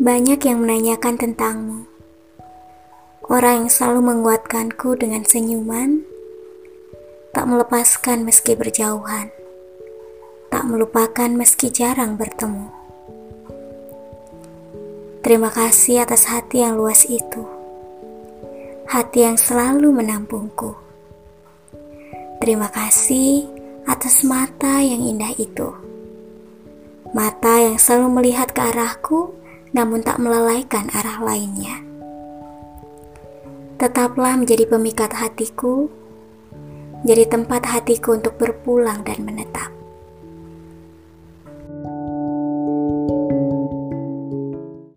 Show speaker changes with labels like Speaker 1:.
Speaker 1: Banyak yang menanyakan tentangmu. Orang yang selalu menguatkanku dengan senyuman, tak melepaskan meski berjauhan, tak melupakan meski jarang bertemu. Terima kasih atas hati yang luas itu, hati yang selalu menampungku. Terima kasih atas mata yang indah itu, mata yang selalu melihat ke arahku namun tak melalaikan arah lainnya. Tetaplah menjadi pemikat hatiku, jadi tempat hatiku untuk berpulang dan menetap.